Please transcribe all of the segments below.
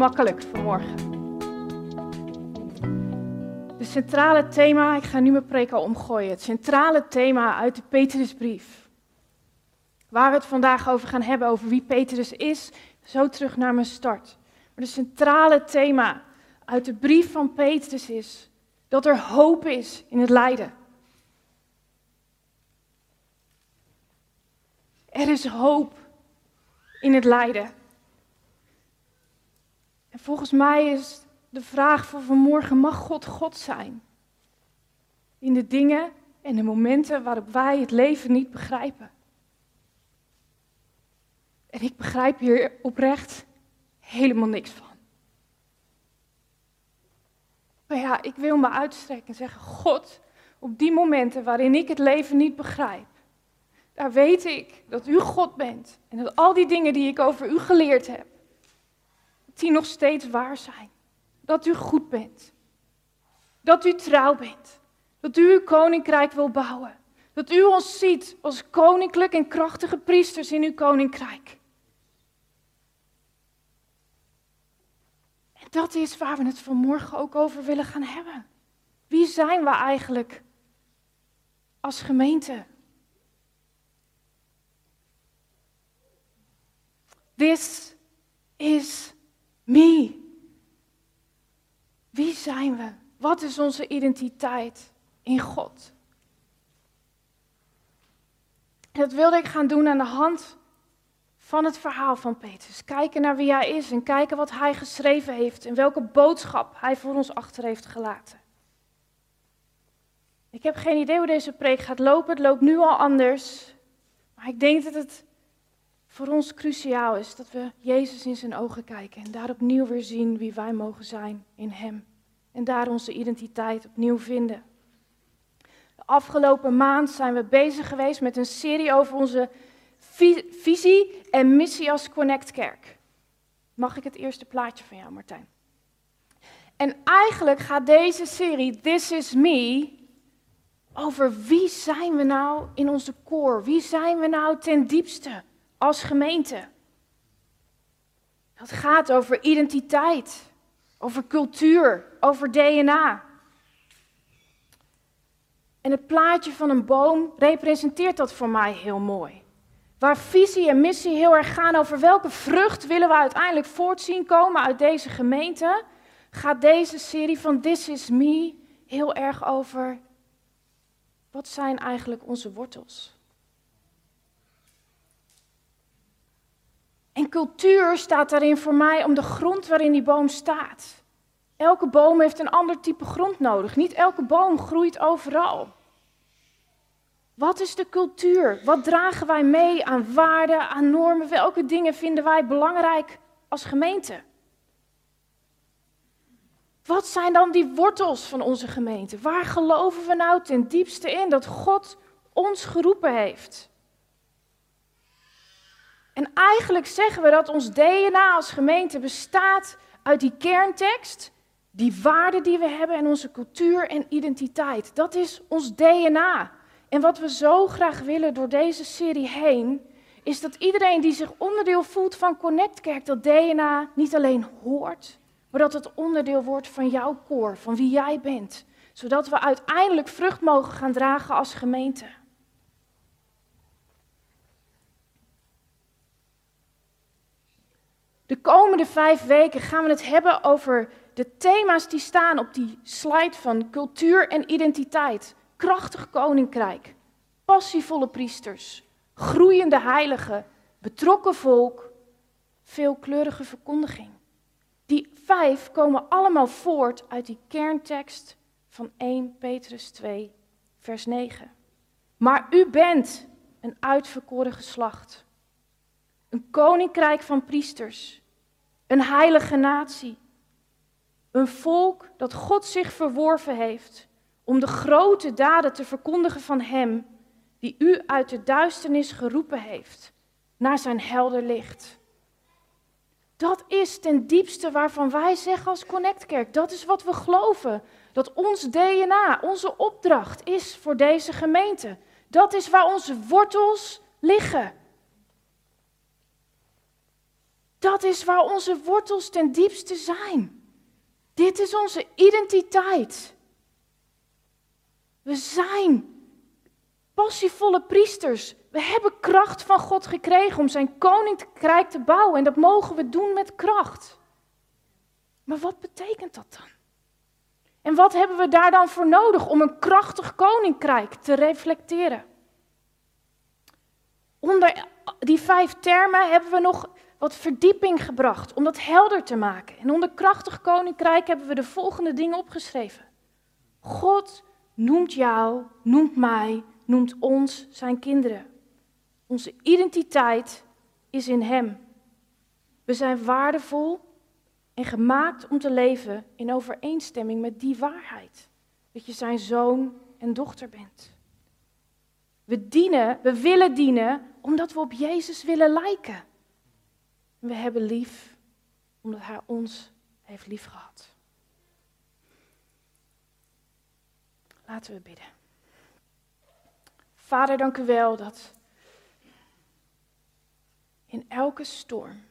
makkelijk vanmorgen. Het centrale thema, ik ga nu mijn preek al omgooien. Het centrale thema uit de Petrusbrief. Waar we het vandaag over gaan hebben, over wie Petrus is, zo terug naar mijn start. Maar het centrale thema uit de brief van Petrus is dat er hoop is in het lijden. Er is hoop in het lijden. En volgens mij is de vraag voor vanmorgen, mag God God zijn? In de dingen en de momenten waarop wij het leven niet begrijpen. En ik begrijp hier oprecht helemaal niks van. Maar ja, ik wil me uitstrekken en zeggen, God, op die momenten waarin ik het leven niet begrijp, daar weet ik dat u God bent. En dat al die dingen die ik over u geleerd heb, die nog steeds waar zijn. Dat u goed bent. Dat u trouw bent. Dat u uw koninkrijk wil bouwen. Dat u ons ziet als koninklijk en krachtige priesters in uw koninkrijk. En dat is waar we het vanmorgen ook over willen gaan hebben. Wie zijn we eigenlijk als gemeente? This is me. Wie zijn we? Wat is onze identiteit in God? dat wilde ik gaan doen aan de hand van het verhaal van Petrus. Kijken naar wie hij is en kijken wat hij geschreven heeft en welke boodschap hij voor ons achter heeft gelaten. Ik heb geen idee hoe deze preek gaat lopen. Het loopt nu al anders. Maar ik denk dat het voor ons cruciaal is dat we Jezus in zijn ogen kijken en daar opnieuw weer zien wie wij mogen zijn in Hem. En daar onze identiteit opnieuw vinden. De afgelopen maand zijn we bezig geweest met een serie over onze visie en missie als Connect Kerk. Mag ik het eerste plaatje van jou, Martijn? En eigenlijk gaat deze serie, This is Me, over wie zijn we nou in onze koor? Wie zijn we nou ten diepste? Als gemeente. Het gaat over identiteit, over cultuur, over DNA. En het plaatje van een boom representeert dat voor mij heel mooi. Waar visie en missie heel erg gaan over welke vrucht willen we uiteindelijk voortzien komen uit deze gemeente, gaat deze serie van This Is Me heel erg over wat zijn eigenlijk onze wortels? En cultuur staat daarin voor mij om de grond waarin die boom staat. Elke boom heeft een ander type grond nodig. Niet elke boom groeit overal. Wat is de cultuur? Wat dragen wij mee aan waarden, aan normen? Welke dingen vinden wij belangrijk als gemeente? Wat zijn dan die wortels van onze gemeente? Waar geloven we nou ten diepste in dat God ons geroepen heeft? En eigenlijk zeggen we dat ons DNA als gemeente bestaat uit die kerntekst, die waarden die we hebben en onze cultuur en identiteit. Dat is ons DNA. En wat we zo graag willen door deze serie heen, is dat iedereen die zich onderdeel voelt van Connect Kerk, dat DNA niet alleen hoort, maar dat het onderdeel wordt van jouw koor, van wie jij bent. Zodat we uiteindelijk vrucht mogen gaan dragen als gemeente. De komende vijf weken gaan we het hebben over de thema's die staan op die slide van cultuur en identiteit. Krachtig koninkrijk, passievolle priesters, groeiende heiligen, betrokken volk, veelkleurige verkondiging. Die vijf komen allemaal voort uit die kerntekst van 1 Petrus 2, vers 9. Maar u bent een uitverkoren geslacht, een koninkrijk van priesters een heilige natie. Een volk dat God zich verworven heeft om de grote daden te verkondigen van Hem, die u uit de duisternis geroepen heeft naar zijn helder licht. Dat is ten diepste waarvan wij zeggen als Connectkerk, dat is wat we geloven. Dat ons DNA, onze opdracht is voor deze gemeente. Dat is waar onze wortels liggen. Dat is waar onze wortels ten diepste zijn. Dit is onze identiteit. We zijn passievolle priesters. We hebben kracht van God gekregen om zijn koninkrijk te bouwen. En dat mogen we doen met kracht. Maar wat betekent dat dan? En wat hebben we daar dan voor nodig om een krachtig koninkrijk te reflecteren? Onder die vijf termen hebben we nog wat verdieping gebracht om dat helder te maken. En onder krachtig koninkrijk hebben we de volgende dingen opgeschreven. God noemt jou, noemt mij, noemt ons zijn kinderen. Onze identiteit is in Hem. We zijn waardevol en gemaakt om te leven in overeenstemming met die waarheid. Dat je zijn zoon en dochter bent. We dienen, we willen dienen omdat we op Jezus willen lijken. We hebben lief omdat Hij ons heeft lief gehad. Laten we bidden. Vader, dank u wel dat in elke storm,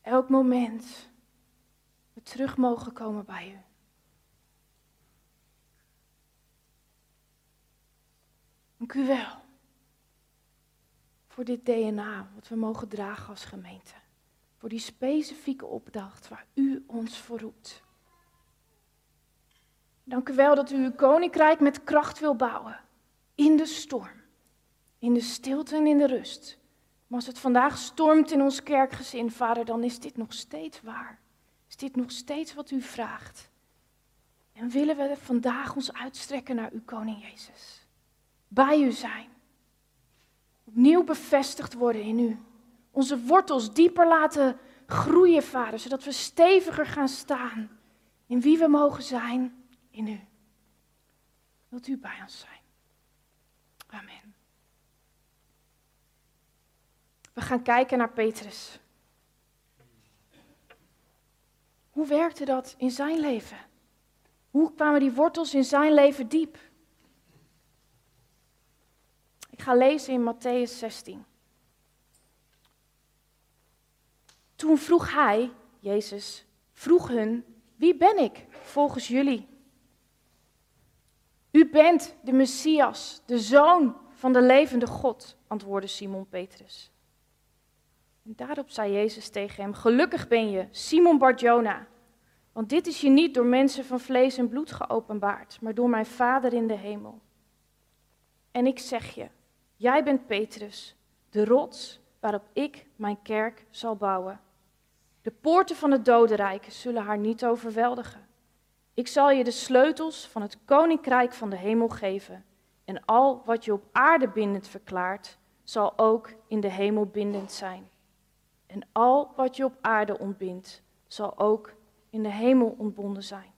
elk moment, we terug mogen komen bij u. Dank u wel voor dit DNA wat we mogen dragen als gemeente. Voor die specifieke opdracht waar u ons voor roept. Dank u wel dat u uw koninkrijk met kracht wil bouwen. In de storm, in de stilte en in de rust. Maar als het vandaag stormt in ons kerkgezin, vader, dan is dit nog steeds waar. Is dit nog steeds wat u vraagt? En willen we vandaag ons uitstrekken naar uw koning Jezus. Bij u zijn. Opnieuw bevestigd worden in u. Onze wortels dieper laten groeien, vader, zodat we steviger gaan staan in wie we mogen zijn in u. Wilt u bij ons zijn? Amen. We gaan kijken naar Petrus. Hoe werkte dat in zijn leven? Hoe kwamen die wortels in zijn leven diep? Ik ga lezen in Matthäus 16. Toen vroeg hij, Jezus, vroeg hun, wie ben ik volgens jullie? U bent de Messias, de zoon van de levende God, antwoordde Simon Petrus. En daarop zei Jezus tegen hem: Gelukkig ben je, Simon Barjona. Want dit is je niet door mensen van vlees en bloed geopenbaard, maar door mijn Vader in de hemel. En ik zeg je: Jij bent Petrus, de rots waarop ik mijn kerk zal bouwen. De poorten van het dodenrijk zullen haar niet overweldigen. Ik zal je de sleutels van het koninkrijk van de hemel geven. En al wat je op aarde bindend verklaart, zal ook in de hemel bindend zijn. En al wat je op aarde ontbindt, zal ook in de hemel ontbonden zijn.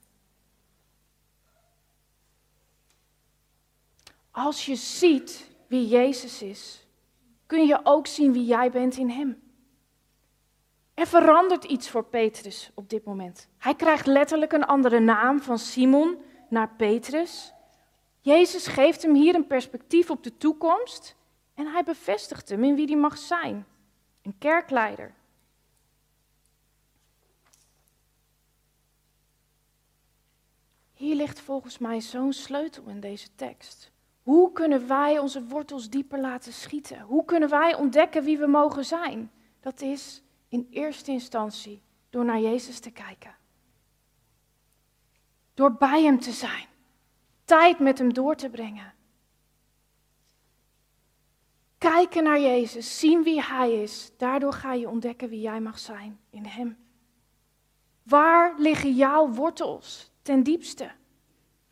Als je ziet wie Jezus is, kun je ook zien wie jij bent in Hem. Er verandert iets voor Petrus op dit moment. Hij krijgt letterlijk een andere naam van Simon naar Petrus. Jezus geeft hem hier een perspectief op de toekomst en hij bevestigt hem in wie hij mag zijn. Een kerkleider. Hier ligt volgens mij zo'n sleutel in deze tekst. Hoe kunnen wij onze wortels dieper laten schieten? Hoe kunnen wij ontdekken wie we mogen zijn? Dat is in eerste instantie door naar Jezus te kijken. Door bij Hem te zijn. Tijd met Hem door te brengen. Kijken naar Jezus, zien wie Hij is. Daardoor ga je ontdekken wie jij mag zijn in Hem. Waar liggen jouw wortels ten diepste?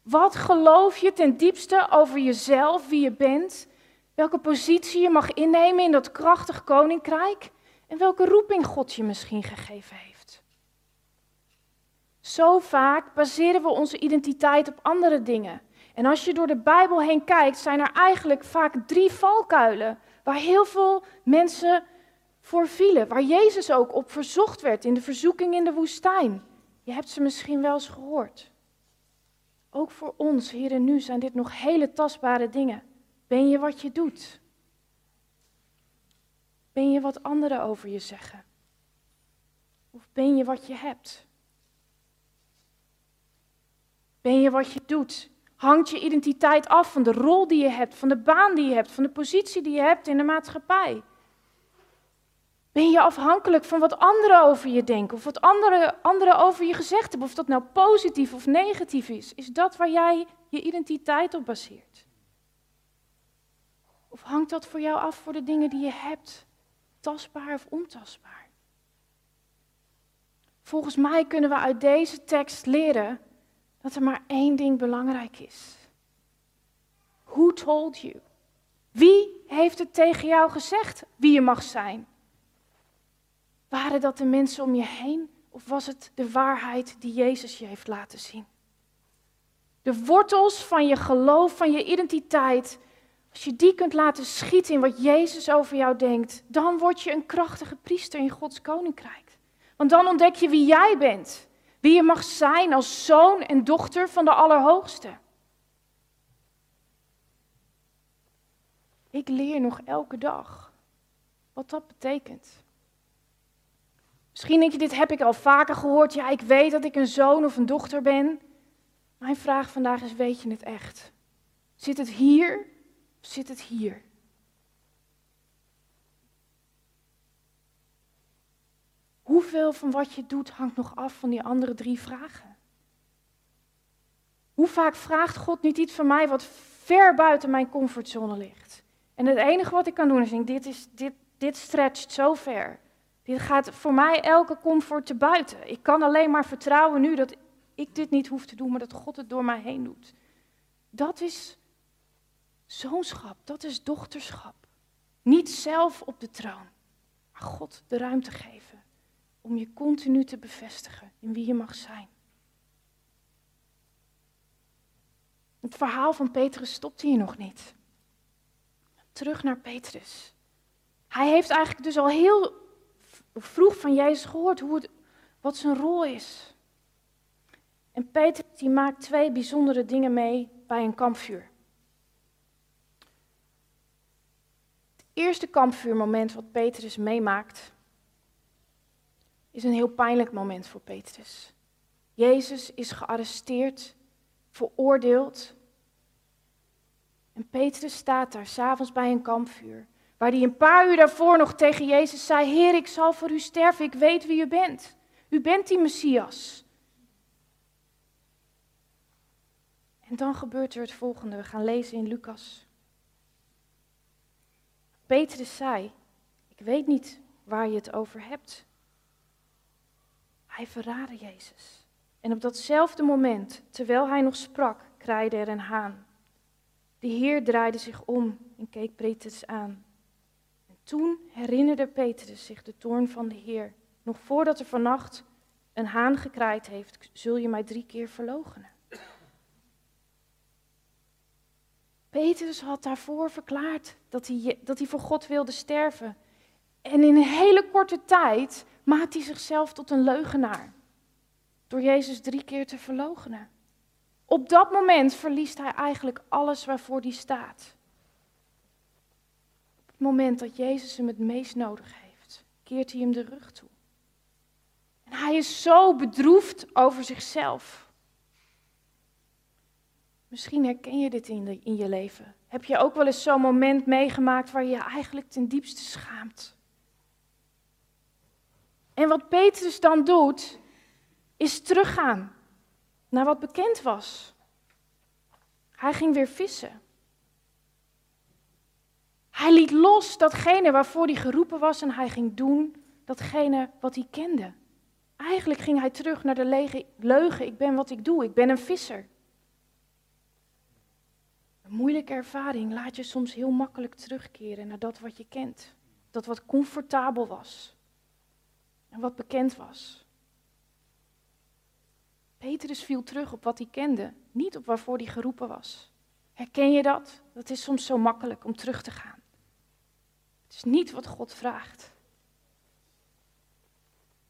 Wat geloof je ten diepste over jezelf, wie je bent? Welke positie je mag innemen in dat krachtig koninkrijk? En welke roeping God je misschien gegeven heeft? Zo vaak baseren we onze identiteit op andere dingen. En als je door de Bijbel heen kijkt, zijn er eigenlijk vaak drie valkuilen waar heel veel mensen voor vielen. Waar Jezus ook op verzocht werd in de verzoeking in de woestijn. Je hebt ze misschien wel eens gehoord. Ook voor ons, hier en nu, zijn dit nog hele tastbare dingen. Ben je wat je doet? Ben je wat anderen over je zeggen? Of ben je wat je hebt? Ben je wat je doet? Hangt je identiteit af van de rol die je hebt, van de baan die je hebt, van de positie die je hebt in de maatschappij? Ben je afhankelijk van wat anderen over je denken of wat anderen, anderen over je gezegd hebben, of dat nou positief of negatief is? Is dat waar jij je identiteit op baseert? Of hangt dat voor jou af voor de dingen die je hebt, tastbaar of ontastbaar? Volgens mij kunnen we uit deze tekst leren dat er maar één ding belangrijk is. Who told you? Wie heeft het tegen jou gezegd wie je mag zijn? Waren dat de mensen om je heen of was het de waarheid die Jezus je heeft laten zien? De wortels van je geloof, van je identiteit, als je die kunt laten schieten in wat Jezus over jou denkt, dan word je een krachtige priester in Gods koninkrijk. Want dan ontdek je wie jij bent, wie je mag zijn als zoon en dochter van de Allerhoogste. Ik leer nog elke dag wat dat betekent. Misschien denk je, dit heb ik al vaker gehoord. Ja, ik weet dat ik een zoon of een dochter ben. Mijn vraag vandaag is, weet je het echt? Zit het hier of zit het hier? Hoeveel van wat je doet hangt nog af van die andere drie vragen? Hoe vaak vraagt God niet iets van mij wat ver buiten mijn comfortzone ligt? En het enige wat ik kan doen is denken, dit, is, dit, dit stretcht zo ver. Dit gaat voor mij elke comfort te buiten. Ik kan alleen maar vertrouwen nu dat ik dit niet hoef te doen, maar dat God het door mij heen doet. Dat is zoonschap, dat is dochterschap. Niet zelf op de troon, maar God de ruimte geven om je continu te bevestigen in wie je mag zijn. Het verhaal van Petrus stopt hier nog niet. Terug naar Petrus. Hij heeft eigenlijk dus al heel vroeg van Jezus gehoord hoe het, wat zijn rol is. En Petrus die maakt twee bijzondere dingen mee bij een kampvuur. Het eerste kampvuurmoment wat Petrus meemaakt, is een heel pijnlijk moment voor Petrus. Jezus is gearresteerd, veroordeeld. En Petrus staat daar s'avonds bij een kampvuur. Waar hij een paar uur daarvoor nog tegen Jezus zei: Heer, ik zal voor u sterven, ik weet wie u bent. U bent die Messias. En dan gebeurt er het volgende. We gaan lezen in Lucas. Petrus zei: Ik weet niet waar je het over hebt. Hij verraadde Jezus. En op datzelfde moment, terwijl hij nog sprak, kraaide er een haan. De Heer draaide zich om en keek Petrus aan. Toen herinnerde Petrus zich de toorn van de Heer. Nog voordat er vannacht een haan gekraaid heeft, zul je mij drie keer verloochenen. Petrus had daarvoor verklaard dat hij, dat hij voor God wilde sterven. En in een hele korte tijd maakt hij zichzelf tot een leugenaar. Door Jezus drie keer te verloochenen. Op dat moment verliest hij eigenlijk alles waarvoor hij staat moment dat Jezus hem het meest nodig heeft, keert hij hem de rug toe. En hij is zo bedroefd over zichzelf. Misschien herken je dit in, in je leven. Heb je ook wel eens zo'n moment meegemaakt waar je je eigenlijk ten diepste schaamt? En wat Petrus dan doet, is teruggaan naar wat bekend was. Hij ging weer vissen. Hij liet los datgene waarvoor hij geroepen was en hij ging doen datgene wat hij kende. Eigenlijk ging hij terug naar de lege, leugen, ik ben wat ik doe, ik ben een visser. Een moeilijke ervaring laat je soms heel makkelijk terugkeren naar dat wat je kent. Dat wat comfortabel was en wat bekend was. Petrus viel terug op wat hij kende, niet op waarvoor hij geroepen was. Herken je dat? Dat is soms zo makkelijk om terug te gaan. Het is niet wat God vraagt.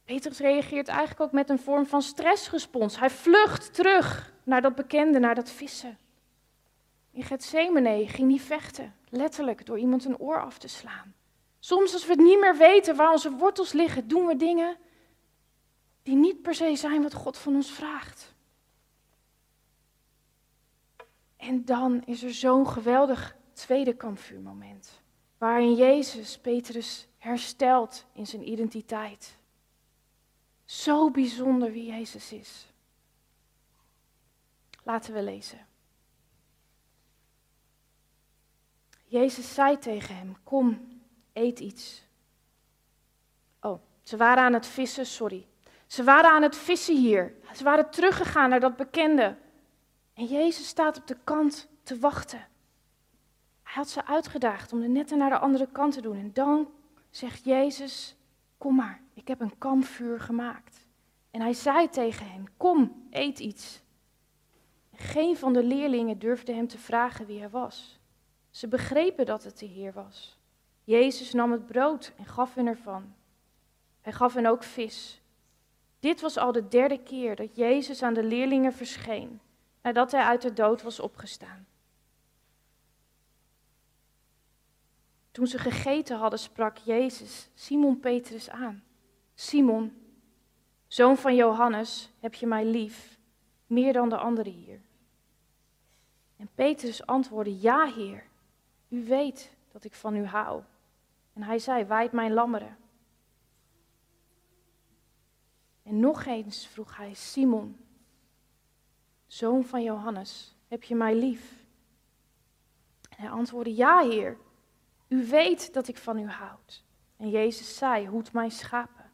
Petrus reageert eigenlijk ook met een vorm van stressrespons. Hij vlucht terug naar dat bekende, naar dat vissen. In Gethsemane ging hij vechten, letterlijk door iemand een oor af te slaan. Soms als we het niet meer weten waar onze wortels liggen, doen we dingen die niet per se zijn wat God van ons vraagt. En dan is er zo'n geweldig tweede kampvuurmoment, waarin Jezus Petrus herstelt in zijn identiteit. Zo bijzonder wie Jezus is. Laten we lezen. Jezus zei tegen hem: Kom, eet iets. Oh, ze waren aan het vissen, sorry. Ze waren aan het vissen hier. Ze waren teruggegaan naar dat bekende. En Jezus staat op de kant te wachten. Hij had ze uitgedaagd om de netten naar de andere kant te doen. En dan zegt Jezus: Kom maar, ik heb een kampvuur gemaakt. En hij zei tegen hen: Kom, eet iets. Geen van de leerlingen durfde hem te vragen wie hij was. Ze begrepen dat het de Heer was. Jezus nam het brood en gaf hen ervan. Hij gaf hen ook vis. Dit was al de derde keer dat Jezus aan de leerlingen verscheen, nadat hij uit de dood was opgestaan. Toen ze gegeten hadden, sprak Jezus Simon Petrus aan. Simon, zoon van Johannes, heb je mij lief, meer dan de anderen hier? En Petrus antwoordde, ja Heer, u weet dat ik van u hou. En hij zei, wijd mijn lammeren. En nog eens vroeg hij, Simon, zoon van Johannes, heb je mij lief? En hij antwoordde, ja Heer, u weet dat ik van u houd. En Jezus zei, hoed mijn schapen.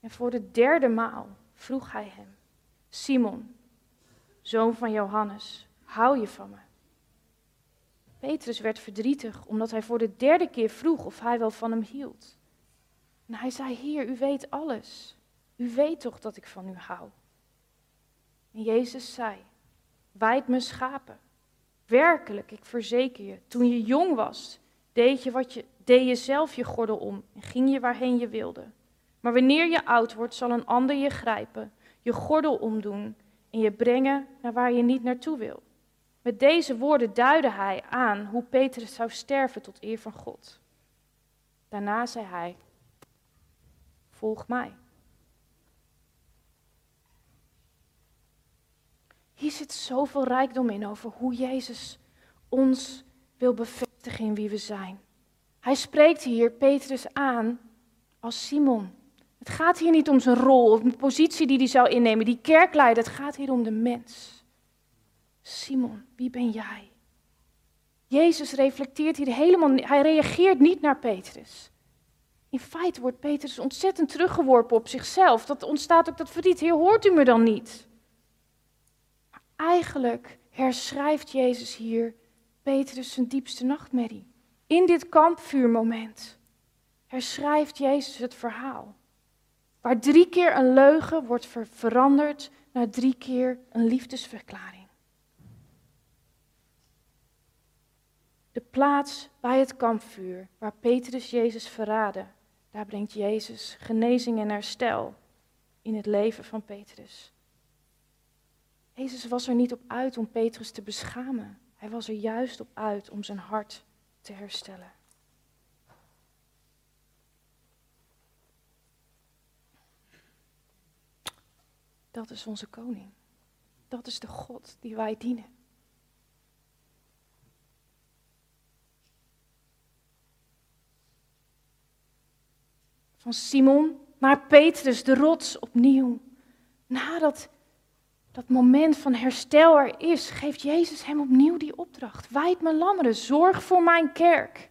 En voor de derde maal vroeg hij hem, Simon, zoon van Johannes, hou je van me? Petrus werd verdrietig omdat hij voor de derde keer vroeg of hij wel van hem hield. En hij zei, Heer, u weet alles. U weet toch dat ik van u hou. En Jezus zei, wijd me schapen. Werkelijk, ik verzeker je, toen je jong was, deed je, wat je, deed je zelf je gordel om en ging je waarheen je wilde. Maar wanneer je oud wordt, zal een ander je grijpen, je gordel omdoen en je brengen naar waar je niet naartoe wil. Met deze woorden duidde hij aan hoe Petrus zou sterven tot eer van God. Daarna zei hij: Volg mij. Hier zit zoveel rijkdom in over hoe Jezus ons wil in wie we zijn. Hij spreekt hier Petrus aan als Simon. Het gaat hier niet om zijn rol of de positie die hij zou innemen, die kerkleider. Het gaat hier om de mens. Simon, wie ben jij? Jezus reflecteert hier helemaal, hij reageert niet naar Petrus. In feite wordt Petrus ontzettend teruggeworpen op zichzelf. Dat ontstaat ook dat verdriet. Heer, hoort u me dan niet? Maar eigenlijk herschrijft Jezus hier Petrus zijn diepste nachtmerrie. In dit kampvuurmoment herschrijft Jezus het verhaal. Waar drie keer een leugen wordt veranderd naar drie keer een liefdesverklaring. De plaats bij het kampvuur waar Petrus Jezus verraadde, daar brengt Jezus genezing en herstel in het leven van Petrus. Jezus was er niet op uit om Petrus te beschamen. Hij was er juist op uit om zijn hart te herstellen. Dat is onze koning. Dat is de God die wij dienen. van Simon naar Petrus, de rots, opnieuw. Nadat dat moment van herstel er is, geeft Jezus hem opnieuw die opdracht. Wijd mijn lammeren, zorg voor mijn kerk.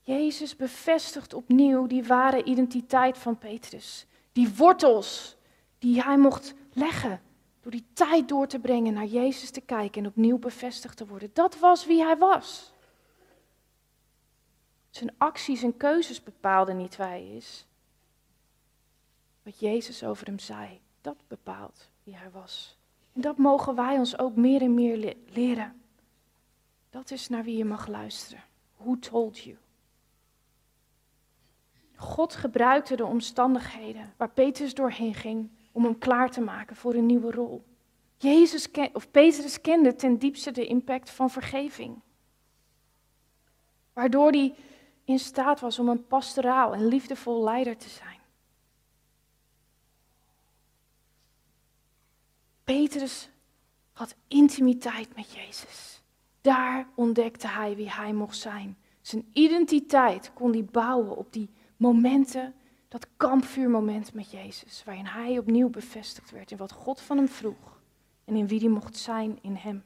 Jezus bevestigt opnieuw die ware identiteit van Petrus. Die wortels die hij mocht leggen door die tijd door te brengen naar Jezus te kijken en opnieuw bevestigd te worden. Dat was wie hij was. Zijn acties en keuzes bepaalden niet wie hij is. Wat Jezus over hem zei, dat bepaalt wie hij was. En dat mogen wij ons ook meer en meer leren. Dat is naar wie je mag luisteren. Who told you? God gebruikte de omstandigheden waar Petrus doorheen ging om hem klaar te maken voor een nieuwe rol. Jezus of Petrus kende ten diepste de impact van vergeving. Waardoor hij in staat was om een pastoraal en liefdevol leider te zijn. Petrus had intimiteit met Jezus. Daar ontdekte hij wie hij mocht zijn. Zijn identiteit kon hij bouwen op die momenten, dat kampvuurmoment met Jezus, waarin hij opnieuw bevestigd werd in wat God van hem vroeg en in wie hij mocht zijn in hem.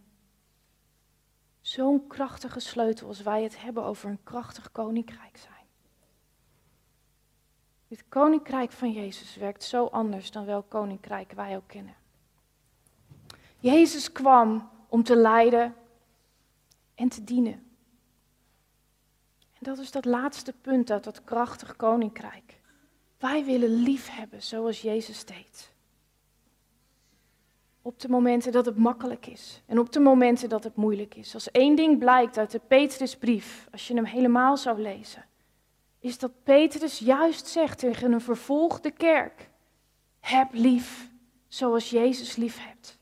Zo'n krachtige sleutel als wij het hebben over een krachtig koninkrijk zijn. Dit koninkrijk van Jezus werkt zo anders dan welk koninkrijk wij ook kennen. Jezus kwam om te lijden en te dienen. En dat is dat laatste punt uit dat krachtig koninkrijk. Wij willen lief hebben zoals Jezus deed. Op de momenten dat het makkelijk is en op de momenten dat het moeilijk is. Als één ding blijkt uit de Petrusbrief, als je hem helemaal zou lezen, is dat Petrus juist zegt tegen een vervolgde kerk: heb lief zoals Jezus lief hebt.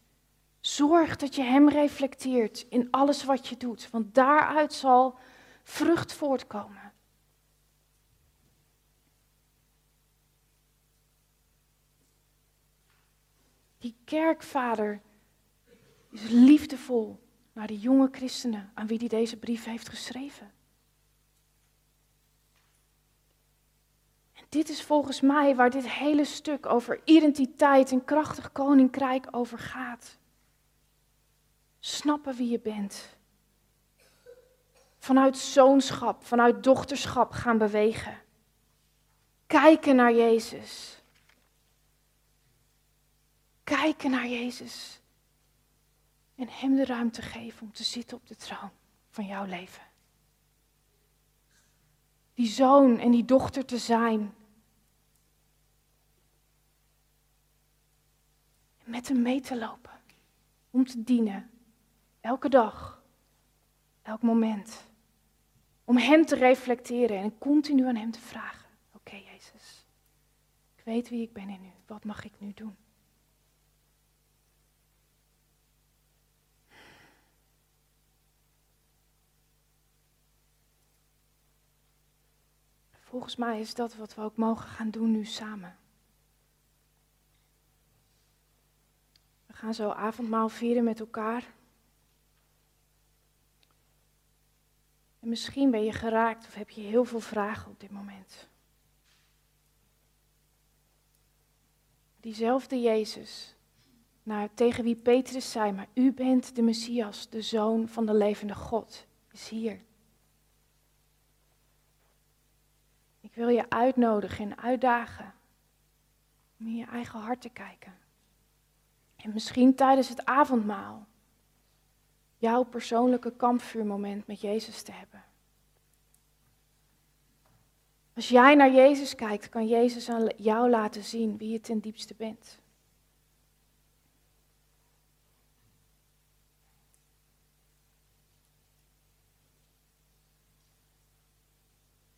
Zorg dat je Hem reflecteert in alles wat je doet, want daaruit zal vrucht voortkomen. Die kerkvader is liefdevol naar de jonge christenen aan wie hij deze brief heeft geschreven. En dit is volgens mij waar dit hele stuk over identiteit en krachtig koninkrijk over gaat. Snappen wie je bent. Vanuit zoonschap, vanuit dochterschap gaan bewegen. Kijken naar Jezus. Kijken naar Jezus. En Hem de ruimte geven om te zitten op de troon van jouw leven. Die zoon en die dochter te zijn. Met Hem mee te lopen. Om te dienen Elke dag, elk moment. Om Hem te reflecteren en continu aan Hem te vragen. Oké, Jezus, ik weet wie ik ben in U. Wat mag ik nu doen? Volgens mij is dat wat we ook mogen gaan doen nu samen. We gaan zo avondmaal vieren met elkaar. En misschien ben je geraakt of heb je heel veel vragen op dit moment. Diezelfde Jezus, naar, tegen wie Petrus zei, maar u bent de Messias, de Zoon van de levende God, is hier. Ik wil je uitnodigen en uitdagen om in je eigen hart te kijken. En misschien tijdens het avondmaal jouw persoonlijke kampvuurmoment met Jezus te hebben. Als jij naar Jezus kijkt, kan Jezus aan jou laten zien wie je ten diepste bent.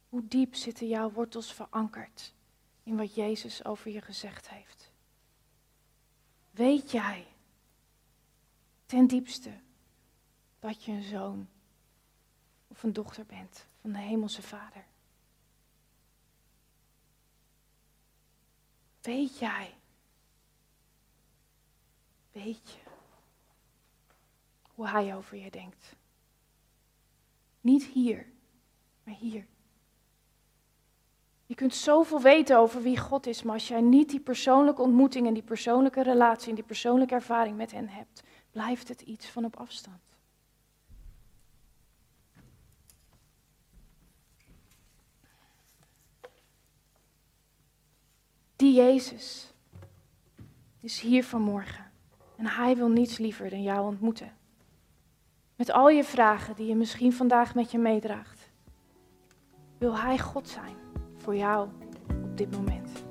Hoe diep zitten jouw wortels verankerd in wat Jezus over je gezegd heeft? Weet jij ten diepste dat je een zoon of een dochter bent van de Hemelse Vader. Weet jij, weet je hoe Hij over je denkt? Niet hier, maar hier. Je kunt zoveel weten over wie God is, maar als jij niet die persoonlijke ontmoeting en die persoonlijke relatie en die persoonlijke ervaring met hen hebt, blijft het iets van op afstand. Die Jezus is hier vanmorgen. En hij wil niets liever dan jou ontmoeten. Met al je vragen die je misschien vandaag met je meedraagt. Wil hij God zijn voor jou op dit moment.